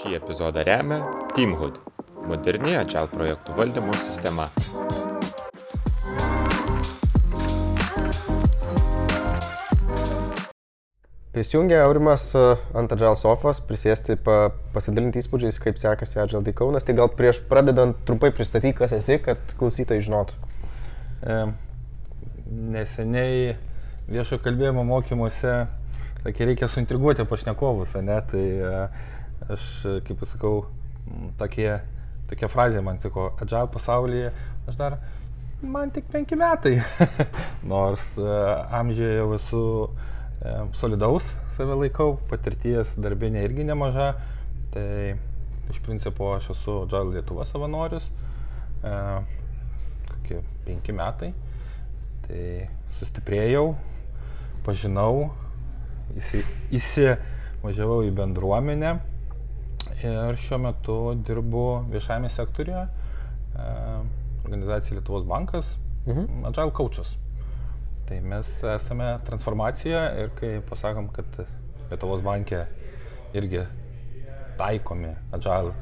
Šį epizodą remia Teamhood - moderni Agile projektų valdymo sistema. Prisijungė Aurimas e, ant Agile sofos, prisėsti, pa, pasidalinti įspūdžiais, kaip sekasi Agile tai Kaunas. Tai gal prieš pradedant trumpai pristatyti, kas esi, kad klausytojai žinotų. E, neseniai viešo kalbėjimo mokymuose, sakė, reikia suintriguoti pašnekovus, ne? Tai e, aš, kaip pasakau, m, tokie, tokia frazė man tiko, Agile pasaulyje, aš dar, man tik penki metai. Nors e, amžiuje jau esu e, solidaus, save laikau, patirties darbinė irgi nemaža. Tai iš principo aš esu Agile Lietuva savanorius, e, kokie penki metai. Tai sustiprėjau, pažinau, įsi, įsivažiavau į bendruomenę ir šiuo metu dirbu viešajame sektoriuje, e, organizacija Lietuvos bankas, Mhm. Agile Coachas. Tai mes esame transformacija ir kai pasakom, kad Lietuvos bankė irgi taikomi Agile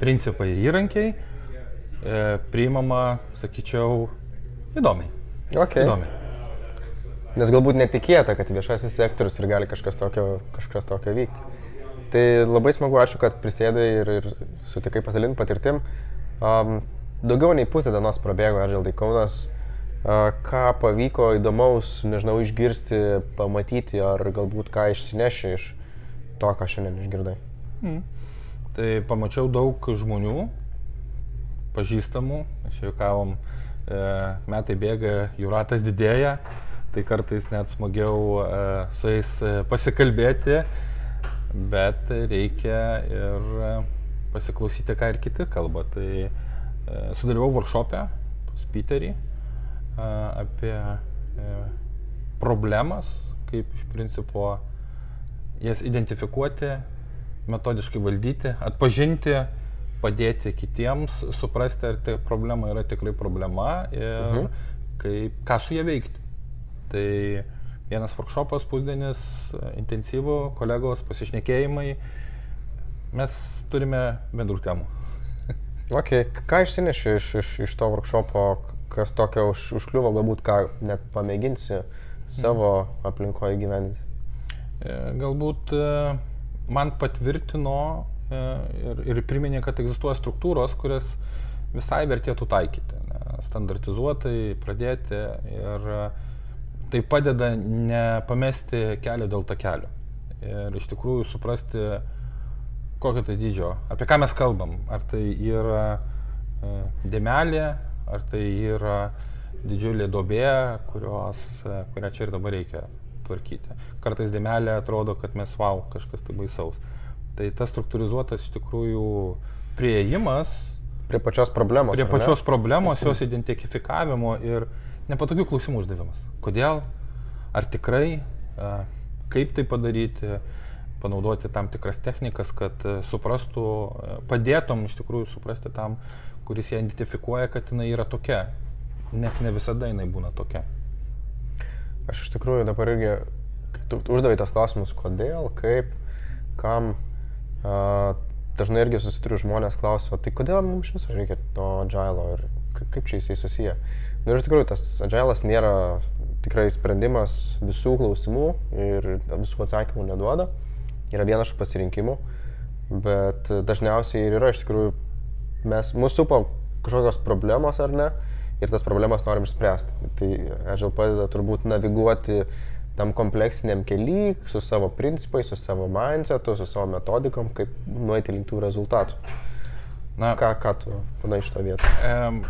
principai ir įrankiai, e, priimama, sakyčiau, įdomiai. Okay. Įdomiai. Nes galbūt netikėta, kad viešasis sektorius ir gali kažkas tokio, kažkas tokio vykti. Tai labai smagu, ačiū, kad prisėdai ir, ir sutikai pasidalinti patirtim. Um, daugiau nei pusę dienos prabėgo Agile Kaunas. Uh, ką pavyko įdomaus, nežinau, išgirsti, pamatyti, ar galbūt ką išsineši iš to, ką šiandien išgirdai. Tai pamačiau daug žmonių, pažįstamų, aš juokavom, e, metai bėga, jų ratas didėja, tai kartais net smagiau e, su jais e, pasikalbėti, bet reikia ir e, pasiklausyti, ką ir kiti kalba. Tai e, sudalyvau workshopę pas Peterį e, apie problemas, kaip iš principo jas identifikuoti, metodiškai valdyti, atpažinti, padėti kitiems, suprasti, ar tai problema yra tikrai problema ir Mhm. kaip, ką su ją veikti. Tai vienas workshopas, pusdienis, intensyvų, kolegos pasišnekėjimai, mes turime bendrų temų. Okay. Ką išsineši iš, iš, iš to workshopo, kas tokio už, užkliuvo, galbūt ką net pamėginsi savo aplinkoje gyventi? E, Galbūt e, man patvirtino e, ir, ir priminė, kad egzistuoja struktūros, kurias visai vertėtų taikyti. ne, Standartizuotai pradėti ir e, tai padeda nepamesti kelio dėl takelio. Ir iš tikrųjų suprasti, kokio tai dydžio, apie ką mes kalbam. Ar tai yra e, dėmelė, ar tai yra didžiulė dobė, kurios, e, kurią čia ir dabar reikia tvarkyti. Kartais dėmelė atrodo, kad mes wow, kažkas tai baisaus. Tai tas struktūrizuotas iš tikrųjų prieimas Prie pačios problemos. prie pačios problemos, jos identifikavimo ir nepatogių klausimų uždavimas. Kodėl, ar tikrai, kaip tai padaryti, panaudoti tam tikras technikas, kad a, suprastų, a, padėtum iš tikrųjų suprasti tam, kuris ją identifikuoja, kad jinai yra tokia, nes ne visada jinai būna tokia. Aš iš tikrųjų dabar irgi, tu uždavai tos klausimus, kodėl, kaip, kam, a, dažnai irgi susiduriu žmonės klausia, tai kodėl mums iš viso reikia to agilo ir kaip čia jisai susiję. Nu, ir iš tikrųjų tas agilas nėra tikrai sprendimas visų klausimų ir visų atsakymų neduoda. Yra vienas iš pasirinkimų, bet dažniausiai ir yra iš tikrųjų mes, mūsų supa kažkokios problemos ar ne, ir tas problemas norim išspręsti. Tai Agile padeda turbūt naviguoti tam kompleksiniam keliui, su savo principais, su savo mindsetu, su savo metodikom, kaip nueiti link tų rezultatų. Na, Ką, ką tu panai iš to vietą? Em,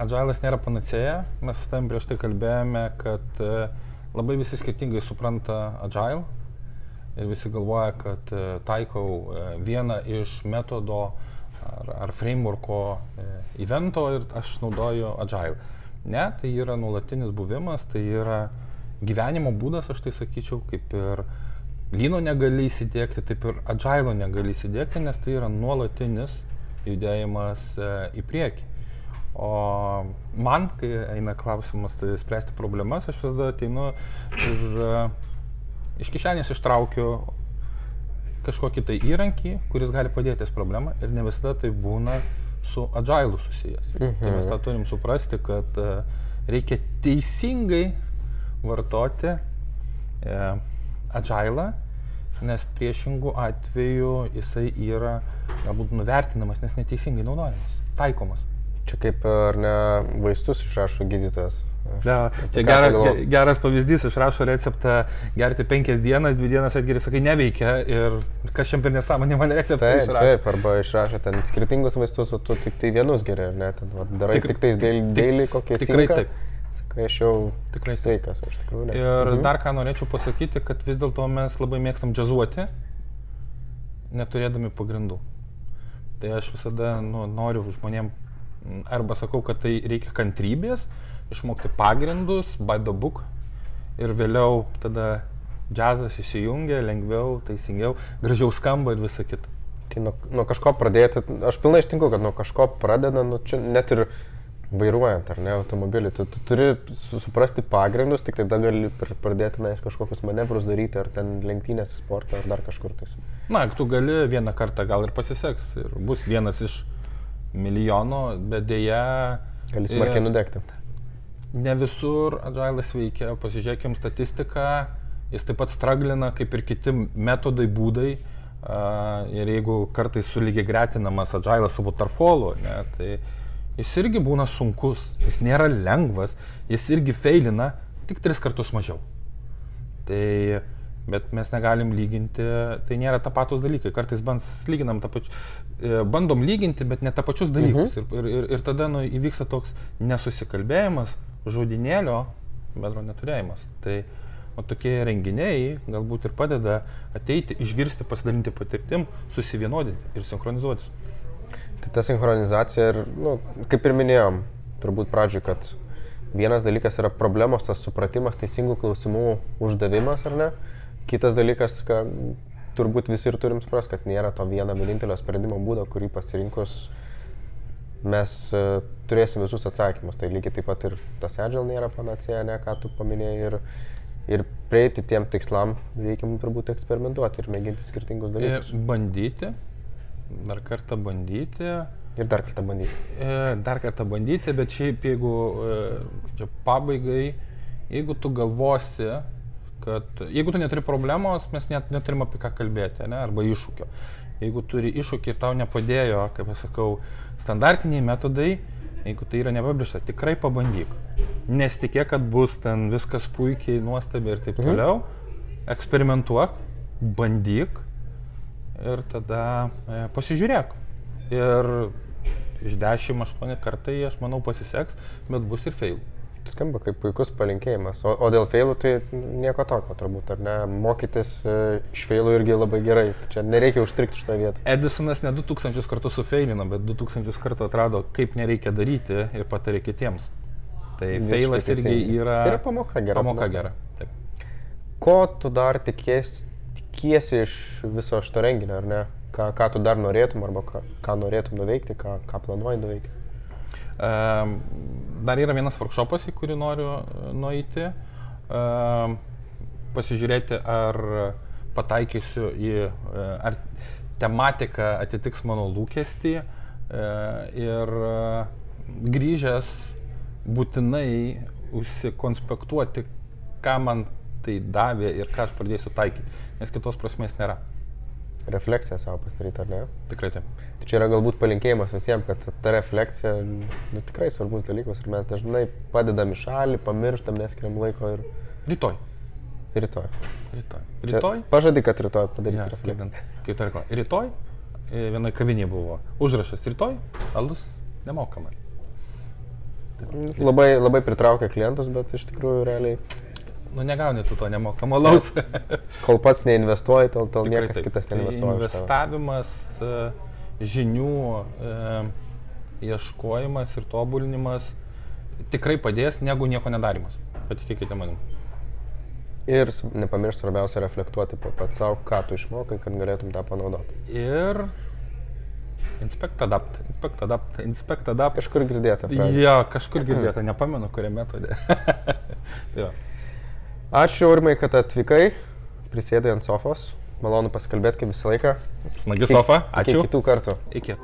Agilas nėra panacėja, mes su tam prieš tai kalbėjome, kad e, labai visi skirtingai supranta Agile ir visi galvoja, kad e, taikau e, vieną iš metodo ar, ar frameworko evento ir aš naudoju Agile. Ne, tai yra nuolatinis buvimas, tai yra gyvenimo būdas, aš tai sakyčiau, kaip ir lyno negali įsidėkti, taip ir Agile negali įsidėkti, nes tai yra nuolatinis judėjimas į priekį. O man, kai eina klausimas tai spręsti problemas, aš visada ateinu ir e, iš kišenės ištraukiu kažkokį tai įrankį, kuris gali padėti ties problemą ir ne visada tai būna su agile susijęs. Mhm. Tai mes tą turim suprasti, kad e, reikia teisingai vartoti e, agile, nes priešingų atveju jisai yra galbūt nuvertinamas, nes neteisingai naudojamas, taikomas. Čia kaip ar ne vaistus išrašo gydytojas. Ja, čia gera, ge- geras pavyzdys, išrašo receptą gerti penkias dienas, dvi dienas atgeri, sakai, neveikia ir kas šiam per nesąmonė man receptą Taip, išrašo. taip, arba išrašo ten skirtingus vaistus, o tu tik tai vienus geri, ar ne? Ten, va, darai Tikr- tik tais dėl, tik- dėlį kokie tikrai sinką. taip. Sakai, aš jau Tikrai sveikas, iš tikrųjų ne. Ir Mhm. dar ką norėčiau pasakyti, kad vis dėlto mes labai mėgstam džiazuoti, neturėdami pagrindų. Tai aš visada nu, noriu žmonėm mm, arba sakau, kad tai reikia kantrybės, išmokti pagrindus, by the book ir vėliau tada džiazas įsijungia, lengviau, teisingiau, gražiau skamba ir visa kita. Tai nuo, nuo kažko pradėti, aš pilnai ištinku, kad nuo kažko pradeda, nu, čia net ir vairuojant, ar ne, automobilį, tu, tu turi su, suprasti pagrindus, tik tada gali pr- pradėti, na, kažkokius manevrus daryti, ar ten lenktynės sportą, ar dar kažkur tais. Na, tu gali vieną kartą gal ir pasiseks ir bus vienas iš milijono, bet dėja... Gali smarkiai e, nudegti. Ne visur agilas veikia, pasižiūrėkim statistiką, jis taip pat straglina kaip ir kiti metodai, būdai. Ir jeigu kartais sulygiai gretinamas agilas su waterfallu, ne, tai jis irgi būna sunkus, jis nėra lengvas, jis irgi feilina tik tris kartus mažiau. Tai, bet mes negalim lyginti, tai nėra tapatus dalykai. Kartais lyginam tą pačią, e, bandom lyginti, bet ne tą pačius dalykus. Mhm. Ir, ir, ir tada nu, įvyksta toks nesusikalbėjimas, žodinėlio bendro neturėjimas. Tai o tokie renginiai galbūt ir padeda ateiti, išgirsti, pasidalinti patirtim, susivienodinti ir sinchronizuotis. Tai ta sinchronizacija ir, nu, kaip ir minėjom, turbūt pradžioj, kad vienas dalykas yra problemos, tas supratimas, teisingų klausimų uždavimas, ar ne? Kitas dalykas, kad turbūt visi ir turim suprasti, kad nėra to vieno vienintelio sprendimo būdo, kurį pasirinkus mes uh, turėsim visus atsakymus. Tai lygiai taip pat ir tas agile nėra panacėja, ne ką tu paminėjai. Ir, ir prieiti tiem tikslam reikia mums turbūt eksperimentuoti ir mėginti skirtingus E, dalykus. Bandyti, dar kartą bandyti, Ir dar kartą bandyti. E, dar kartą bandyti, bet šiaip jeigu e, čia pabaigai, jeigu tu galvosi, kad jeigu tu neturi problemos, mes net neturim apie ką kalbėti, ne, arba iššūkio. Jeigu turi iššūkį ir tau nepadėjo, kaip aš sakau, standartiniai metodai, jeigu tai yra nepabrėžta, tikrai pabandyk. Nesitikėk, kad bus ten viskas puikiai, nuostabiai ir taip Mhm. toliau. Eksperimentuok, bandyk ir tada e, pasižiūrėk. Ir iš 10-8 kartai, aš manau, pasiseks, bet bus ir fail. Skamba kaip puikus palinkėjimas. O, o dėl failų tai nieko tokio turbūt, ar ne? Mokytis e, iš failų irgi labai gerai. Tai čia nereikia užstrikti šitą vietą. Edisonas ne 2000 kartų sufailino, bet 2000 kartų atrado, kaip nereikia daryti ir patarė kitiems. Tai Visiškai failas irgi teisingai. yra... Tai yra pamoka gera. Pamoka pamoka. gera. Taip. Ko tu dar tikės, tikiesi iš viso šito renginio, ar ne? Ką, ką tu dar norėtum, arba ką, ką norėtum nuveikti, ką, ką planuoji nuveikti. Dar yra vienas workshopas, į kurį noriu e, nueiti. Pasižiūrėti, ar pataikysiu į, e, ar tematika atitiks mano lūkestį. e, Ir grįžęs būtinai užsikonspektuoti, ką man tai davė ir ką aš pradėsiu taikyti, nes kitos prasmės nėra. Refleksiją savo pasidaryti, ar ne? Tikrai taip. Tai čia yra galbūt palinkėjimas visiems, kad ta refleksija nu, tikrai svarbus dalykas ir mes dažnai padedam į šalį, pamirštam, neskiriam laiko ir Rytoj. rytoj. Rytoj. Rytoj. Pažadi, kad rytoj padarysi Ja, refleksiją. kaip reklama. Rytoj e, vienoje kavinėje buvo užrašas rytoj, alus nemokamas. Labai, labai pritraukia klientus, bet iš tikrųjų realiai, Nu negauni tu to nemokamo alaus. kol pats neinvestuoji, tol, tol Tikrai niekas taip. kitas neinvestuoja. Investavimas, e, žinių e, ieškojimas ir tobulinimas tikrai padės negu nieko nedarimas. Patikėkite manim. Ir nepamiršti svarbiausia reflektuoti pa- pats savo, ką tu išmokai, kad galėtum tą panaudoti. Ir inspect adapt, inspect adapt, inspect adapt. Kažkur girdėta. Jo, kažkur girdėta, nepamenu, kuriame metode. Ačiū, Urmai, kad atvykai, prisėdai ant sofos, malonu pasikalbėti kaip visą laiką. Smagi sofa, Iki ačiū. kitų kartų. Iki.